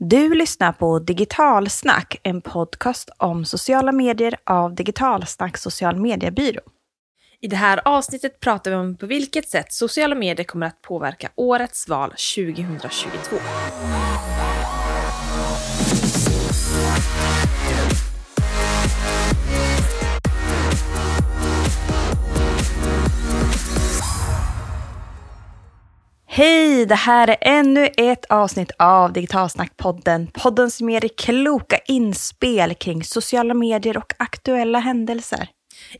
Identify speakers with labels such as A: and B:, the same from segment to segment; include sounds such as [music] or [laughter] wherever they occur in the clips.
A: Du lyssnar på Digitalsnack, en podcast om sociala medier av Digitalsnack social mediebyrå.
B: I det här avsnittet pratar vi om på vilket sätt sociala medier kommer att påverka årets val 2022.
A: Hej! Det här är ännu ett avsnitt av Digitalsnackpodden. Podden som ger dig kloka inspel kring sociala medier och aktuella händelser.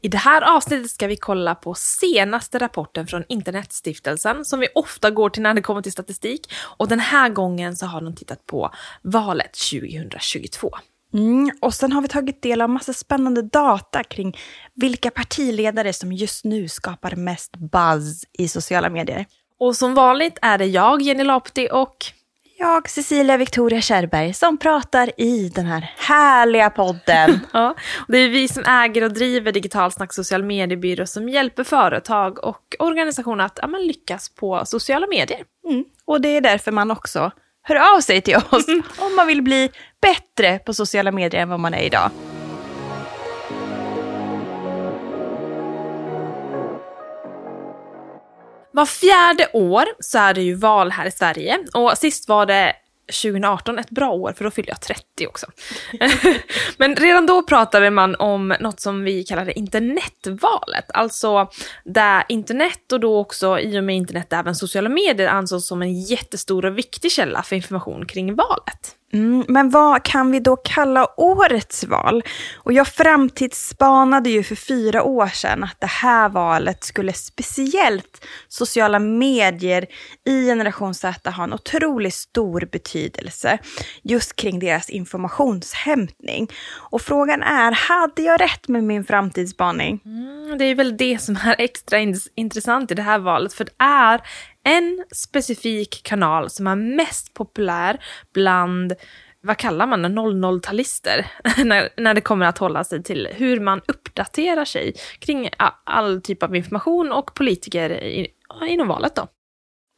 B: I det här avsnittet ska vi kolla på senaste rapporten från Internetstiftelsen som vi ofta går till när det kommer till statistik. Och den här gången så har de tittat på valet 2022.
A: Mm, och sen har vi tagit del av massa spännande data kring vilka partiledare som just nu skapar mest buzz i sociala medier.
B: Och som vanligt är det jag, Jenny Lapti och
A: Jag, Cecilia Victoria Kärrberg, som pratar i den här härliga podden. [laughs]
B: ja, det är vi som äger och driver Digitalsnack social mediebyrå som hjälper företag och organisationer att ja, lyckas på sociala medier.
A: Mm, och det är därför man också hör av sig till oss [laughs] om man vill bli bättre på sociala medier än vad man är idag.
B: Var fjärde år så är det ju val här i Sverige och sist var det 2018, ett bra år för då fyllde jag 30 också. [laughs] Men redan då pratade man om något som vi kallade internetvalet, alltså där internet och då också i och med internet även sociala medier ansågs som en jättestor och viktig källa för information kring valet.
A: Mm, men vad kan vi då kalla årets val? Och jag framtidsspanade ju för fyra år sedan att det här valet skulle speciellt sociala medier i generation Z ha en otroligt stor betydelse just kring deras informationshämtning. Och frågan är, hade jag rätt med min framtidsspaning?
B: Mm, det är väl det som är extra intressant i det här valet, för det är en specifik kanal som är mest populär bland vad kallar man det, 00-talister, [laughs] när, när det kommer att hålla sig till hur man uppdaterar sig kring all typ av information och politiker i, inom valet då.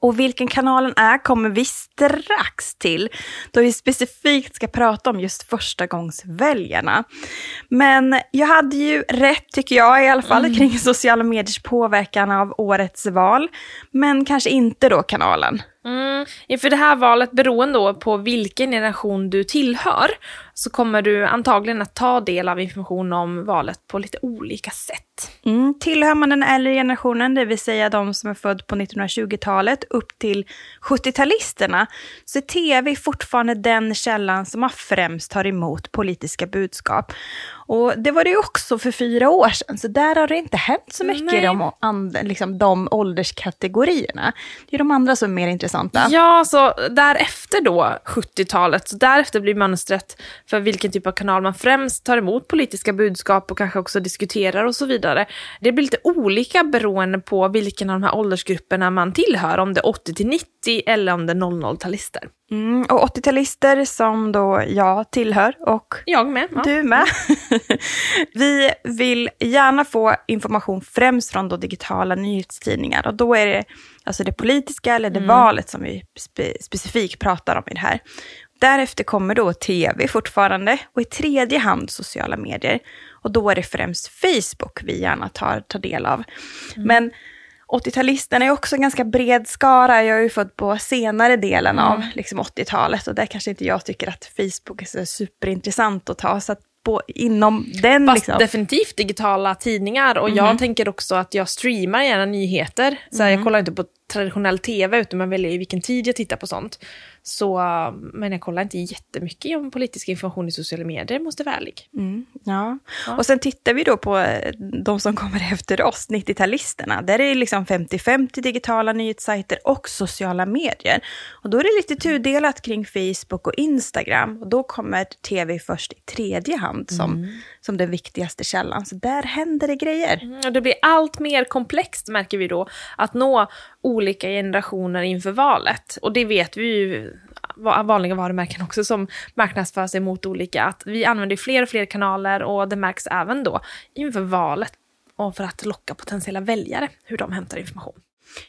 A: Och vilken kanalen är kommer vi strax till, då vi specifikt ska prata om just förstagångsväljarna. Men jag hade ju rätt, tycker jag i alla fall, mm. kring sociala mediers påverkan av årets val. Men kanske inte då kanalen.
B: Mm. Inför det här valet, beroende då på vilken generation du tillhör, så kommer du antagligen att ta del av information om valet på lite olika sätt.
A: Mm. Tillhör man den äldre generationen, det vill säga de som är född på 1920-talet upp till 70-talisterna, så är tv fortfarande den källan som man främst tar emot politiska budskap. Och det var det ju också för fyra år sedan, så där har det inte hänt så mycket i de, liksom, de ålderskategorierna. Det är de andra som är mer intressanta.
B: Ja, så därefter då, 70-talet, så därefter blir mönstret för vilken typ av kanal man främst tar emot politiska budskap och kanske också diskuterar och så vidare. Det blir lite olika beroende på vilken av de här åldersgrupperna man tillhör, om det är 80 till 90 eller om det är 00-talister.
A: Mm, och 80-talister som då jag tillhör och
B: jag med,
A: ja. du med. [laughs] vi vill gärna få information främst från då digitala nyhetstidningar och då är det alltså det politiska eller det mm. valet som vi spe specifikt pratar om i det här. Därefter kommer då tv fortfarande och i tredje hand sociala medier. Och då är det främst Facebook vi gärna tar, tar del av. Mm. Men 80-talisterna är också en ganska bred skara. Jag är ju född på senare delen mm. av liksom 80-talet och där kanske inte jag tycker att Facebook är så superintressant att ta. Så att på, inom den.
B: Fast
A: liksom.
B: definitivt digitala tidningar och mm. jag tänker också att jag streamar gärna nyheter. Så mm. Jag kollar inte på traditionell tv utan man väljer i vilken tid jag tittar på sånt. Så, men jag kollar inte jättemycket om politisk information i sociala medier, måste vara ärlig.
A: Mm, ja. ja. och sen tittar vi då på eh, de som kommer [laughs] efter oss, 90-talisterna. Där är det liksom 50-50 digitala nyhetssajter och sociala medier. Och då är det lite tudelat kring Facebook och Instagram. Och då kommer tv först i tredje hand som, mm. som den viktigaste källan. Så där händer det grejer.
B: Mm, och det blir allt mer komplext märker vi då, att nå olika generationer inför valet. Och det vet vi ju vanliga varumärken också som marknadsför sig mot olika, att vi använder fler och fler kanaler och det märks även då inför valet och för att locka potentiella väljare hur de hämtar information.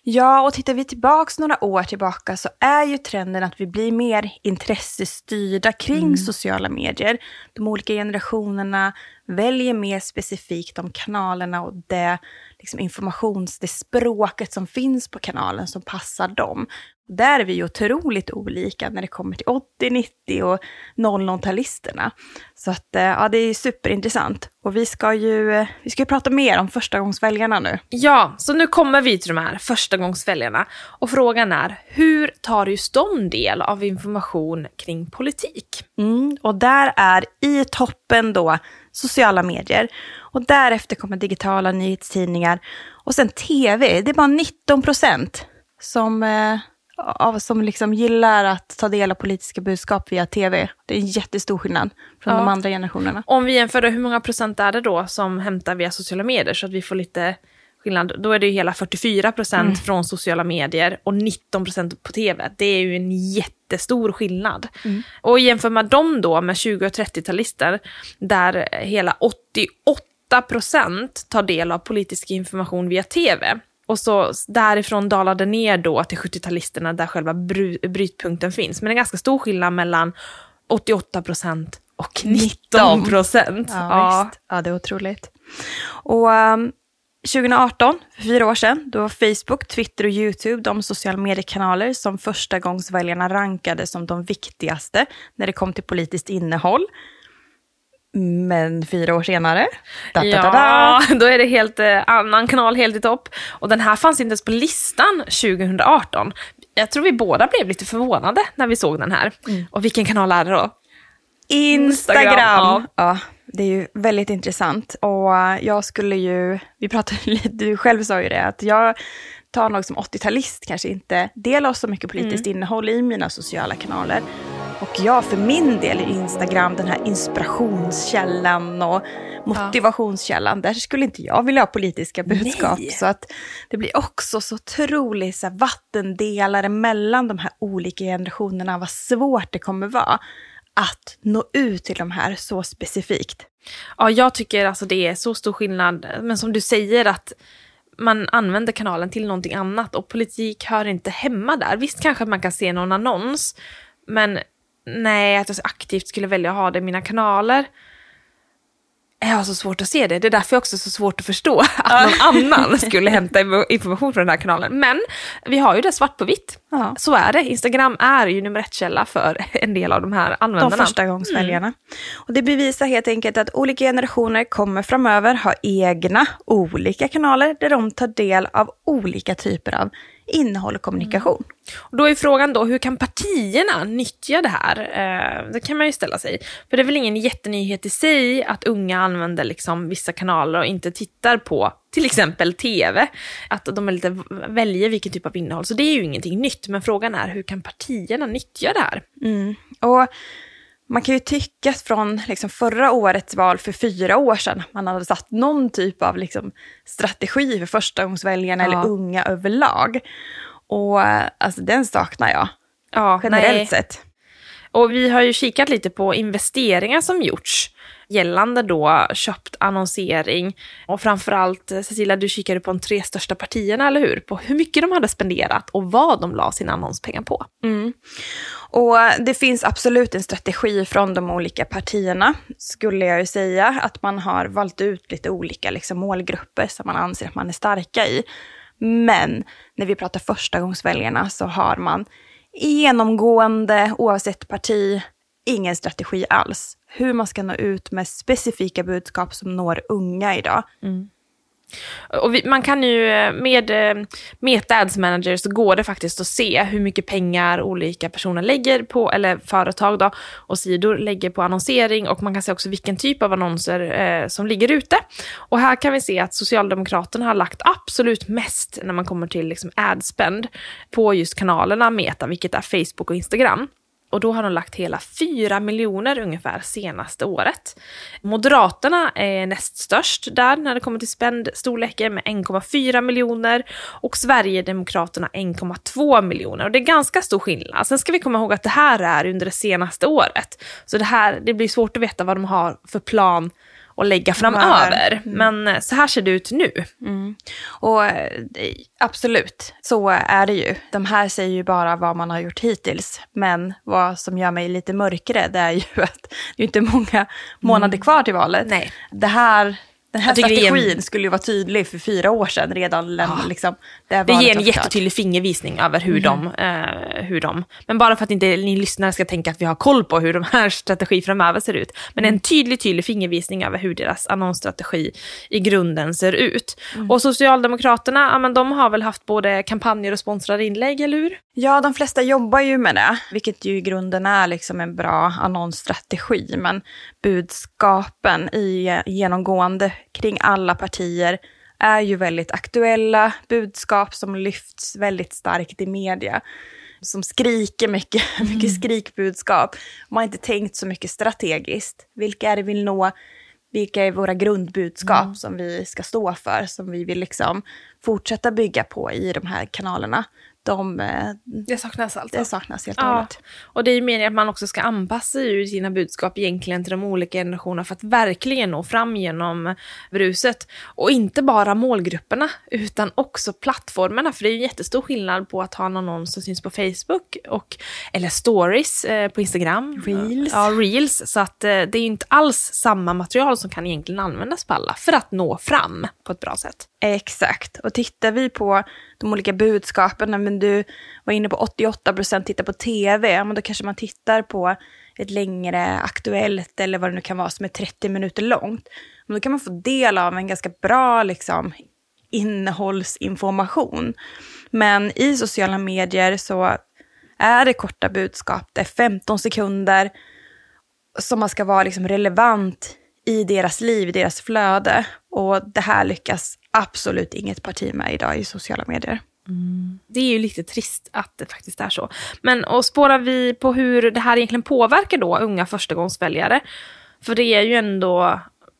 A: Ja, och tittar vi tillbaks några år tillbaka så är ju trenden att vi blir mer intressestyrda kring mm. sociala medier. De olika generationerna väljer mer specifikt de kanalerna och det liksom informations, det språket som finns på kanalen som passar dem. Där är vi ju otroligt olika när det kommer till 80, 90 och 00-talisterna. Så att, eh, ja, det är superintressant. Och vi ska ju, eh, vi ska ju prata mer om förstagångsväljarna nu.
B: Ja, så nu kommer vi till de här förstagångsväljarna. Och frågan är, hur tar just de del av information kring politik?
A: Mm, och där är i toppen då sociala medier. Och därefter kommer digitala nyhetstidningar. Och sen tv, det är bara 19 procent som eh, av, som liksom gillar att ta del av politiska budskap via tv. Det är en jättestor skillnad från ja. de andra generationerna.
B: Om vi jämför, hur många procent är det då som hämtar via sociala medier så att vi får lite skillnad? Då är det ju hela 44 procent mm. från sociala medier och 19 procent på tv. Det är ju en jättestor skillnad. Mm. Och jämför man dem då med 20 och 30-talister där hela 88 procent tar del av politisk information via tv och så därifrån dalade ner då till 70-talisterna där själva brytpunkten finns. Men det är ganska stor skillnad mellan 88 procent och 19 procent.
A: Ja, ja. ja, det är otroligt. Och um, 2018, för fyra år sedan, då var Facebook, Twitter och YouTube de sociala mediekanaler som första gångsväljarna rankade som de viktigaste när det kom till politiskt innehåll. Men fyra år senare,
B: da, ja, da, da, [laughs] då är det helt eh, annan kanal helt i topp. Och den här fanns inte ens på listan 2018. Jag tror vi båda blev lite förvånade när vi såg den här. Mm. Och vilken kanal är det då?
A: Instagram. Instagram. Ja. ja. Det är ju väldigt intressant. Och jag skulle ju, vi pratade [laughs] lite, du själv sa ju det, att jag tar nog som 80-talist kanske inte del av så mycket politiskt mm. innehåll i mina sociala kanaler. Och jag för min del är Instagram den här inspirationskällan och motivationskällan. Där skulle inte jag vilja ha politiska budskap. Nej. Så att det blir också så otroligt så vattendelare mellan de här olika generationerna. Vad svårt det kommer vara att nå ut till de här så specifikt.
B: Ja, jag tycker alltså det är så stor skillnad. Men som du säger att man använder kanalen till någonting annat och politik hör inte hemma där. Visst kanske man kan se någon annons, men nej, att jag aktivt skulle välja att ha det i mina kanaler. Jag har så svårt att se det. Det är därför jag också så svårt att förstå [laughs] att någon annan skulle hämta information från den här kanalen. Men vi har ju det svart på vitt. Ja. Så är det. Instagram är ju nummer ett-källa för [laughs] en del av de här användarna.
A: De första gångsväljarna. Mm. Och det bevisar helt enkelt att olika generationer kommer framöver ha egna olika kanaler där de tar del av olika typer av innehåll och kommunikation. Mm.
B: Och då är frågan då, hur kan partierna nyttja det här? Eh, det kan man ju ställa sig. För det är väl ingen jättenyhet i sig att unga använder liksom vissa kanaler och inte tittar på till exempel tv. Att de lite väljer vilken typ av innehåll. Så det är ju ingenting nytt. Men frågan är, hur kan partierna nyttja det här?
A: Mm. Och man kan ju tycka från liksom förra årets val för fyra år sedan, man hade satt någon typ av liksom strategi för förstagångsväljarna ja. eller unga överlag. Och alltså den saknar jag, ja, generellt nej. sett.
B: Och vi har ju kikat lite på investeringar som gjorts gällande då köpt annonsering. Och framförallt, Cecilia, du kikade på de tre största partierna, eller hur? På hur mycket de hade spenderat och vad de la sina annonspengar på.
A: Mm. Och det finns absolut en strategi från de olika partierna, skulle jag ju säga. Att man har valt ut lite olika liksom, målgrupper som man anser att man är starka i. Men när vi pratar förstagångsväljarna så har man genomgående, oavsett parti, ingen strategi alls. Hur man ska nå ut med specifika budskap som når unga idag. Mm.
B: Och vi, man kan ju eh, med eh, Meta Ads Manager så går det faktiskt att se hur mycket pengar olika personer lägger på, eller företag då, och sidor lägger på annonsering och man kan se också vilken typ av annonser eh, som ligger ute. Och här kan vi se att Socialdemokraterna har lagt absolut mest när man kommer till liksom ad-spend på just kanalerna Meta, vilket är Facebook och Instagram. Och då har de lagt hela 4 miljoner ungefär senaste året. Moderaterna är näst störst där när det kommer till spendstorleken med 1,4 miljoner och Sverigedemokraterna 1,2 miljoner. Och det är ganska stor skillnad. Sen ska vi komma ihåg att det här är under det senaste året. Så det här, det blir svårt att veta vad de har för plan att lägga framöver.
A: Mm.
B: Men eh, så här ser det ut nu.
A: Mm. Och eh, absolut, så är det ju. De här säger ju bara vad man har gjort hittills. Men vad som gör mig lite mörkare, det är ju [laughs] att det är inte många månader kvar till valet.
B: Nej.
A: Det här, den här strategin skulle ju vara tydlig för fyra år sedan redan.
B: Ja.
A: Liksom, det
B: Det ger en jättetydlig fingervisning över hur,
A: Mhm.
B: de, eh, hur de... Men bara för att inte ni lyssnare ska tänka att vi har koll på hur de här [laughs] strategi framöver ser ut. Men
A: Mm.
B: en tydlig, tydlig fingervisning över hur deras annonsstrategi i grunden ser ut.
A: Mm.
B: Och Socialdemokraterna, ja, men de har väl haft både kampanjer och sponsrade inlägg, eller hur?
A: Ja, de flesta jobbar ju med det, vilket ju i grunden är liksom en bra annonsstrategi. Men budskapen i genomgående kring alla partier är ju väldigt aktuella budskap som lyfts väldigt starkt i media. Som skriker mycket, [laughs] mycket skrikbudskap. Man har inte tänkt så mycket strategiskt. Vilka är det vi vill nå? Vilka är våra grundbudskap som vi ska stå för? Som vi vill liksom fortsätta bygga på i de här kanalerna. De, eh,
B: Det saknas alltså.
A: det saknas helt och
B: Ja,
A: hållet.
B: och det är ju meningen att man också ska anpassa ju sina budskap egentligen till de olika generationerna för att verkligen nå fram genom bruset. Och inte bara målgrupperna, utan också plattformarna. För det är ju en jättestor skillnad på att ha en annons som syns på Facebook, och, eller stories eh, på Instagram.
A: Reels.
B: Ja, reels. Så att eh, det är ju inte alls samma material som kan egentligen användas på alla för att nå fram på ett bra sätt.
A: Exakt. Och tittar vi på de olika budskapen, men du var inne på 88 procent tittar på tv, men då kanske man tittar på ett längre aktuellt eller vad det nu kan vara som är 30 minuter långt. Men då kan man få del av en ganska bra liksom, innehållsinformation. Men i sociala medier så är det korta budskap, det är 15 sekunder som man ska vara liksom relevant i deras liv, i deras flöde. Och det här lyckas absolut inget parti med idag i sociala medier.
B: Det är ju lite trist att det faktiskt är så. Men och spårar vi på hur det här egentligen påverkar då unga förstagångsväljare? För det är ju ändå,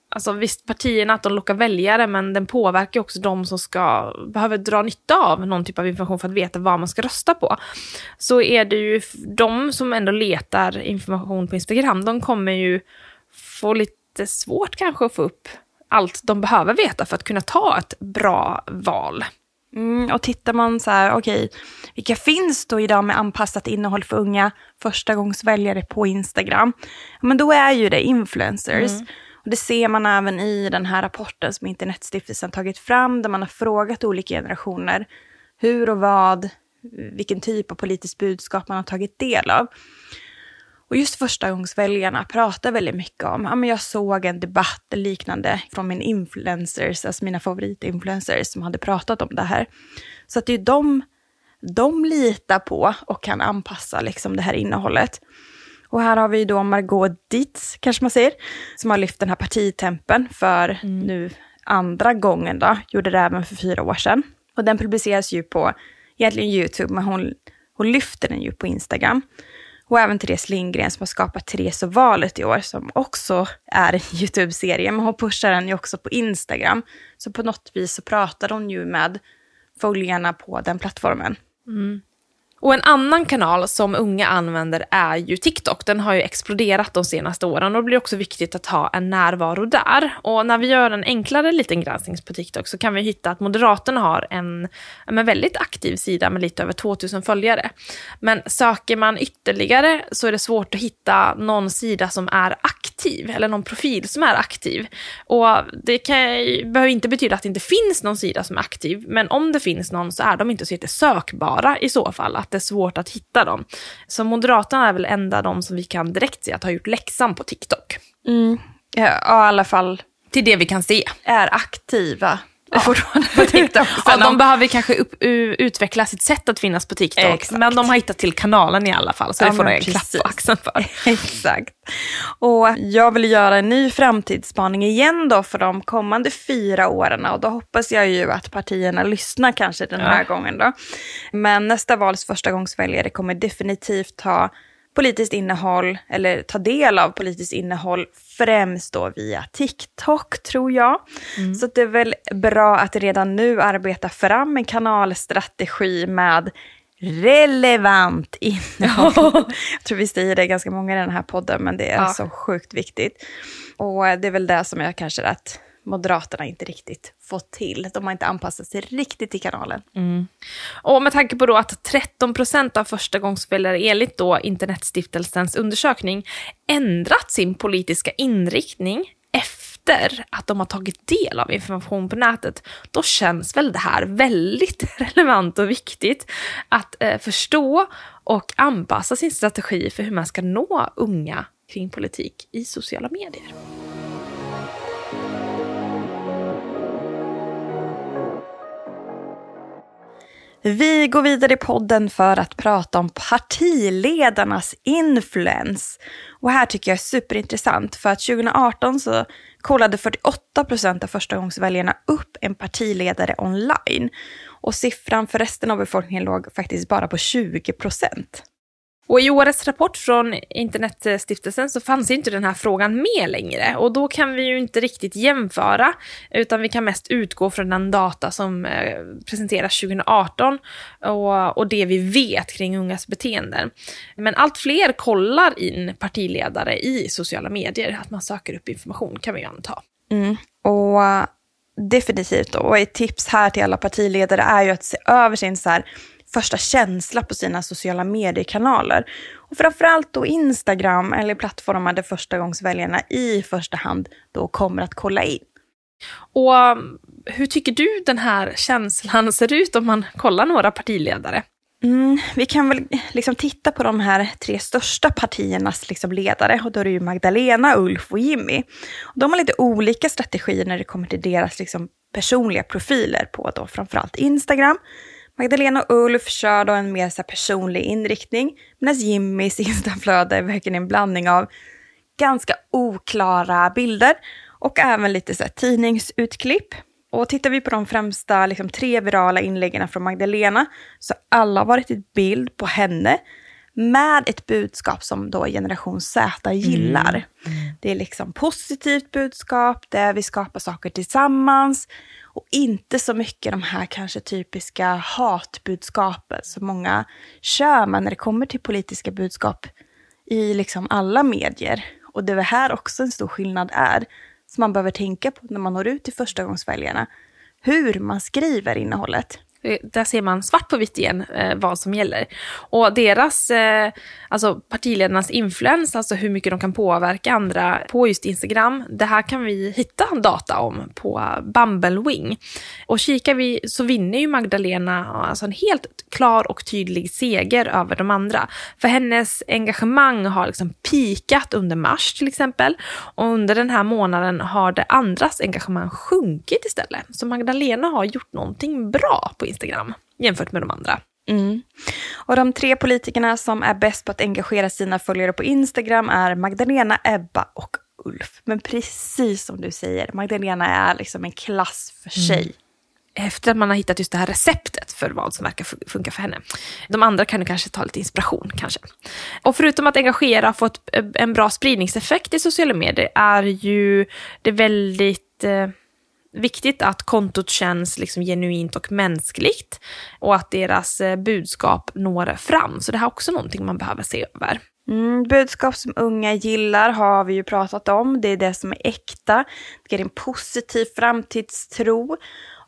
B: alltså visst partierna att de lockar väljare, men den påverkar också de som ska, behöver dra nytta av någon typ av information för att veta vad man ska rösta på. Så är det ju de som ändå letar information på Instagram, de kommer ju få lite svårt kanske att få upp allt de behöver veta för att kunna ta ett bra val.
A: Mm, och tittar man så här, okej, vilka finns då idag med anpassat innehåll för unga förstagångsväljare på Instagram? Ja, men då är ju det influencers. Och det ser man även i den här rapporten som Internetstiftelsen tagit fram, där man har frågat olika generationer hur och vad, vilken typ av politiskt budskap man har tagit del av. Och just förstagångsväljarna pratar väldigt mycket om, ja men jag såg en debatt liknande från min influencers, alltså mina favoritinfluencers som hade pratat om det här. Så att det är ju de, de litar på och kan anpassa liksom det här innehållet. Och här har vi då Margot Dietz, kanske man säger, som har lyft den här partitempen för nu andra gången då, gjorde det även för fyra år sedan. Och den publiceras ju på egentligen YouTube, men hon, hon lyfter den ju på Instagram. Och även Therese Lindgren som har skapat Therese och valet i år, som också är en [laughs] YouTube-serie, men hon pushar den ju också på Instagram. Så på något vis så pratar hon ju med följarna på den plattformen. Mm.
B: Och en annan kanal som unga använder är ju TikTok. Den har ju exploderat de senaste åren och det blir också viktigt att ha en närvaro där. Och när vi gör en enklare liten granskning på TikTok så kan vi hitta att Moderaterna har en en väldigt aktiv sida med lite över 2000 följare. Men söker man ytterligare så är det svårt att hitta någon sida som är aktiv, eller någon profil som är aktiv. Och det kan, behöver inte betyda att det inte finns någon sida som är aktiv, men om det finns någon så är de inte så sökbara i så fall, att det är svårt att hitta dem. Så Moderaterna är väl enda de som vi kan direkt se att har gjort läxan på TikTok.
A: Ja, i alla fall
B: Till det vi kan se.
A: är aktiva fortfarande på [laughs] TikTok.
B: Ja, de
A: om-
B: behöver kanske upp, utveckla sitt sätt att finnas på TikTok,
A: Exakt.
B: men de har hittat till kanalen i alla fall, så det
A: Ja,
B: får de en klapp på axeln för. [laughs]
A: Exakt. Och jag vill göra en ny framtidsspaning igen då för de kommande fyra åren. Och då hoppas jag ju att partierna lyssnar kanske den här gången då. Men nästa vals förstagångsväljare kommer definitivt ha politiskt innehåll, eller ta del av politiskt innehåll, främst då via TikTok tror jag. Så att det är väl bra att redan nu arbeta fram en kanalstrategi med relevant innehåll. [laughs] jag tror vi säger det ganska många i den här podden, men det är ja. så sjukt viktigt. Och det är väl det som jag kanske att Moderaterna inte riktigt fått till. De har inte anpassat sig riktigt till kanalen.
B: Mm. Och med tanke på då att 13 procent av förstagångsväljare enligt då Internetstiftelsens undersökning ändrat sin politiska inriktning efter att de har tagit del av information på nätet, då känns väl det här väldigt [laughs] relevant och viktigt att eh, förstå och anpassa sin strategi för hur man ska nå unga kring politik i sociala medier.
A: Vi går vidare i podden för att prata om partiledarnas influens. Och här tycker jag är superintressant för att 2018 så kollade 48 procent av förstagångsväljarna upp en partiledare online. Och siffran för resten av befolkningen låg faktiskt bara på 20 procent.
B: Och i årets rapport från Internetstiftelsen så fanns inte den här frågan med längre och då kan vi ju inte riktigt jämföra utan vi kan mest utgå från den data som eh, presenteras 2018 och, och det vi vet kring ungas beteenden. Men allt fler kollar in partiledare i sociala medier, att man söker upp information kan vi ju anta.
A: Mm. Och eh, definitivt, och ett tips här till alla partiledare är ju att se över sin så här, första känsla på sina sociala mediekanaler. Och framförallt då Instagram eller plattformar där förstagångsväljarna i första hand då kommer att kolla in.
B: Och um, hur tycker du den här känslan [laughs] ser ut om man kollar några partiledare?
A: Mm, vi kan väl liksom titta på de här tre största partiernas liksom ledare. Och då är det ju Magdalena, Ulf och Jimmy. De har lite olika strategier när det kommer till deras liksom personliga profiler på då framförallt Instagram. Magdalena och Ulf kör då en mer så personlig inriktning, medan Jimmys Instaflöde är verkligen en blandning av ganska oklara bilder och även lite så tidningsutklipp. Och tittar vi på de främsta liksom, tre virala inläggen från Magdalena så har alla varit ett bild på henne med ett budskap som då generation Z gillar. Mm. Mm. Det är liksom positivt budskap, där vi skapar saker tillsammans och inte så mycket de här kanske typiska hatbudskapen som många kör med när det kommer till politiska budskap i liksom alla medier. Och det är här också en stor skillnad är, som man behöver tänka på när man når ut till förstagångsväljarna. Hur man skriver innehållet.
B: Eh, där ser man svart på vitt igen eh, vad som gäller. Och deras, eh, alltså partiledarnas influens, alltså hur mycket de kan påverka andra på just Instagram, det här kan vi hitta data om på Bumblewing. Och kikar vi så vinner ju Magdalena alltså en helt klar och tydlig seger över de andra. För hennes engagemang har liksom pikat under mars till exempel. Och under den här månaden har det andras engagemang sjunkit istället. Så Magdalena har gjort någonting bra på Instagram jämfört med de andra.
A: Mm. Och de tre politikerna som är bäst på att engagera sina följare på Instagram är Magdalena, Ebba och Ulf. Men precis som du säger, Magdalena är liksom en klass för mm. sig. Mm.
B: Efter att man har hittat just det här receptet för vad som verkar funka för henne. De andra kan du kanske ta lite inspiration kanske. Och förutom att engagera och få en bra spridningseffekt i sociala medier är ju det väldigt eh, viktigt att kontot känns liksom genuint och mänskligt och att deras eh, budskap når fram. Så det här är också någonting man behöver se över.
A: Mm, budskap som unga gillar har vi ju pratat om. Det är det som är äkta. Det ger en positiv framtidstro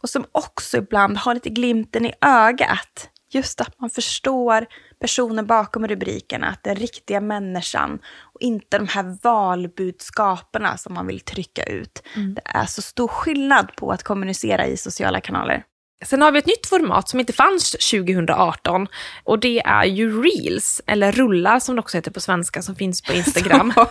A: och som också ibland har lite glimten i ögat. Just att man förstår personen bakom rubrikerna, att den riktiga människan och inte de här valbudskaperna som man vill trycka ut. Mm. Det är så stor skillnad på att kommunicera i sociala kanaler.
B: Sen har vi ett nytt format som inte fanns 2018 och det är ju reels, eller rullar som det också heter på svenska, som finns på Instagram. [laughs]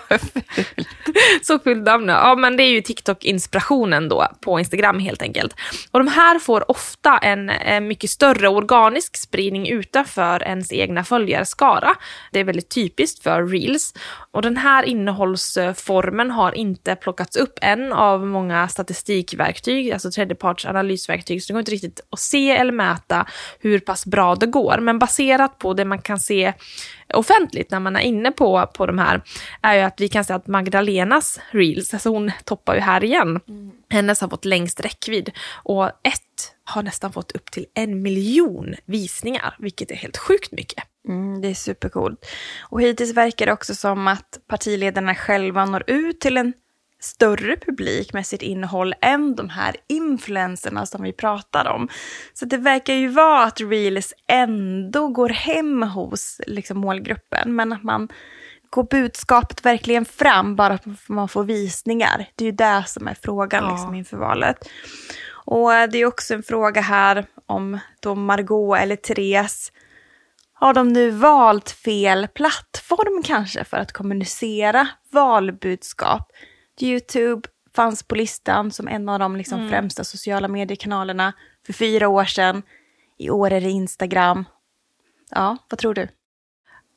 B: [laughs] Så fult namn. Ja, men det är ju TikTok-inspirationen då på Instagram helt enkelt. Och de här får ofta en, en mycket större organisk spridning utanför ens egna följarskara. Det är väldigt typiskt för reels. Och den här innehållsformen har inte plockats upp än av många statistikverktyg, alltså tredjeparts analysverktyg, så det går inte riktigt att se eller mäta hur pass bra det går. Men baserat på det man kan se offentligt när man är inne på, på de här, är ju att vi kan se att Magdalenas reels, alltså hon toppar ju här igen, mm. hennes har fått längst räckvidd. Och ett har nästan fått upp till en miljon visningar, vilket är helt sjukt mycket.
A: Mm, det är supercoolt. Och hittills verkar det också som att partiledarna själva når ut till en större publik med sitt innehåll än de här influenserna som vi pratar om. Så det verkar ju vara att Reels ändå går hem hos liksom, målgruppen, men att man går budskapet verkligen fram bara för att man får visningar? Det är ju det som är frågan ja. liksom, inför valet. Och det är också en fråga här om då Margot eller Therese har de nu valt fel plattform kanske för att kommunicera valbudskap? Youtube fanns på listan som en av de liksom mm. främsta sociala mediekanalerna för fyra år sedan. I år är det Instagram. Ja, vad tror du?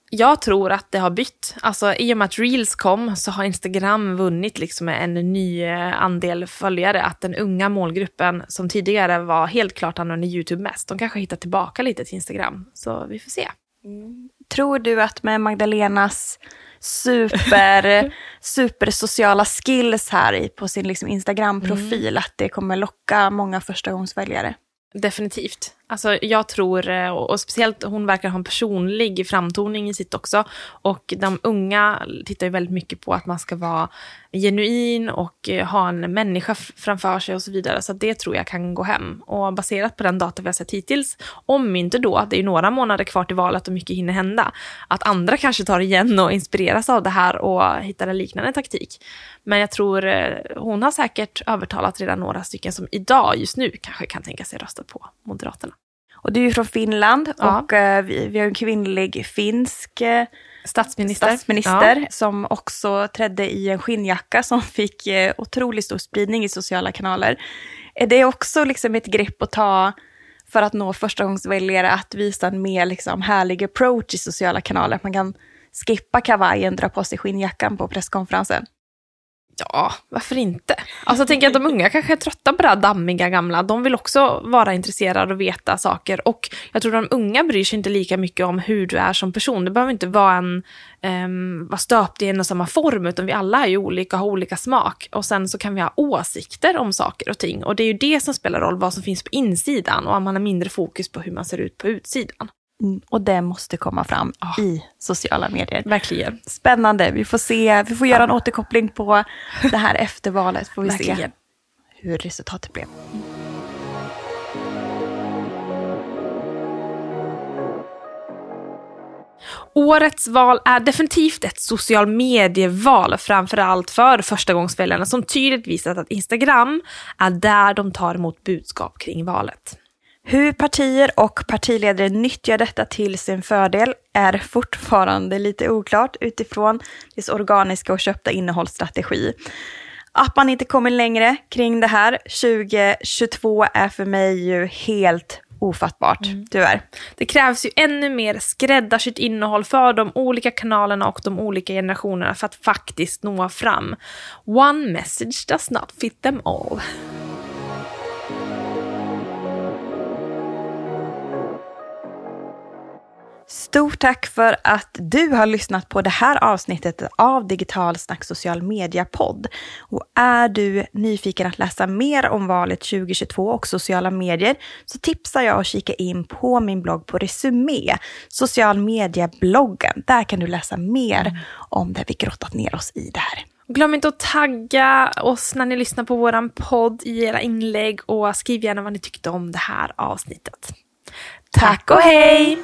B: Jag tror att det har bytt. Alltså i och med att reels kom så har Instagram vunnit liksom en ny eh, andel följare. Att den unga målgruppen som tidigare var helt klart använde YouTube mest, de kanske hittar tillbaka lite till Instagram. Så vi får se.
A: Mm. Tror du att med Magdalenas super, [laughs] super sociala skills här på sin liksom Instagram-profil, mm. att det kommer locka många förstagångsväljare?
B: Definitivt. Alltså jag tror, eh, och speciellt hon verkar ha en personlig framtoning i sitt också. Och de unga tittar ju väldigt mycket på att man ska vara genuin och eh, ha en människa framför sig och så vidare. Så det tror jag kan gå hem. Och baserat på den data vi har sett hittills, om inte då, det är ju några månader kvar till valet och mycket hinner hända, att andra kanske tar igen och inspireras av det här och hittar en liknande taktik. Men jag tror eh, hon har säkert övertalat redan några stycken som idag, just nu, kanske kan tänka sig rösta på Moderaterna.
A: Och du är ju från Finland ja. och uh, vi, vi, har en kvinnlig finsk uh,
B: statsminister,
A: statsminister ja. som också trädde i en skinnjacka som [laughs] fick uh, otroligt stor spridning i sociala kanaler. Är det också liksom ett grepp att ta för att nå förstagångsväljare att visa en mer liksom härlig approach i sociala kanaler? Att man kan skippa kavajen, dra på sig skinnjackan på presskonferensen?
B: Ja, varför inte? Alltså jag tänker att de unga kanske är trötta på det här dammiga gamla. De vill också vara intresserade och veta saker. Och jag tror att de unga bryr sig inte lika mycket om hur du är som person. Du behöver inte vara en, um, vara stöpt i en och samma form, utan vi alla är ju olika och har olika smak. Och sen så kan vi ha åsikter om saker och ting. Och det är ju det som spelar roll, vad som finns på insidan och att man har mindre fokus på hur man ser ut på utsidan.
A: Mm, och det måste komma fram oh. i sociala medier.
B: Verkligen.
A: Spännande. Vi får, se, vi får göra en återkoppling på det här [laughs] efter valet. Får vi Verkligen. se hur resultatet blev.
B: Årets val är definitivt ett social medieval, framförallt för förstagångsväljarna som tydligt visat att Instagram är där de tar emot budskap kring valet.
A: Hur partier och partiledare nyttjar detta till sin fördel är fortfarande lite oklart utifrån dess organiska och köpta innehållsstrategi. Att man inte kommer längre kring det här 2022 är för mig ju helt ofattbart, mm. tyvärr.
B: Det krävs ju ännu mer skräddarsytt innehåll för de olika kanalerna och de olika generationerna för att faktiskt nå fram. One message does not fit them all.
A: Stort tack för att du har lyssnat på det här avsnittet av Digital Snack social media-podd. Och är du nyfiken att läsa mer om valet 2022 och sociala medier så tipsar jag att kika in på min blogg på Resumé, social media-bloggen. Där kan du läsa mer om det vi grottat ner oss i det här.
B: Glöm inte att tagga oss när ni lyssnar på våran podd i era inlägg och skriv gärna vad ni tyckte om det här avsnittet. Tack och hej!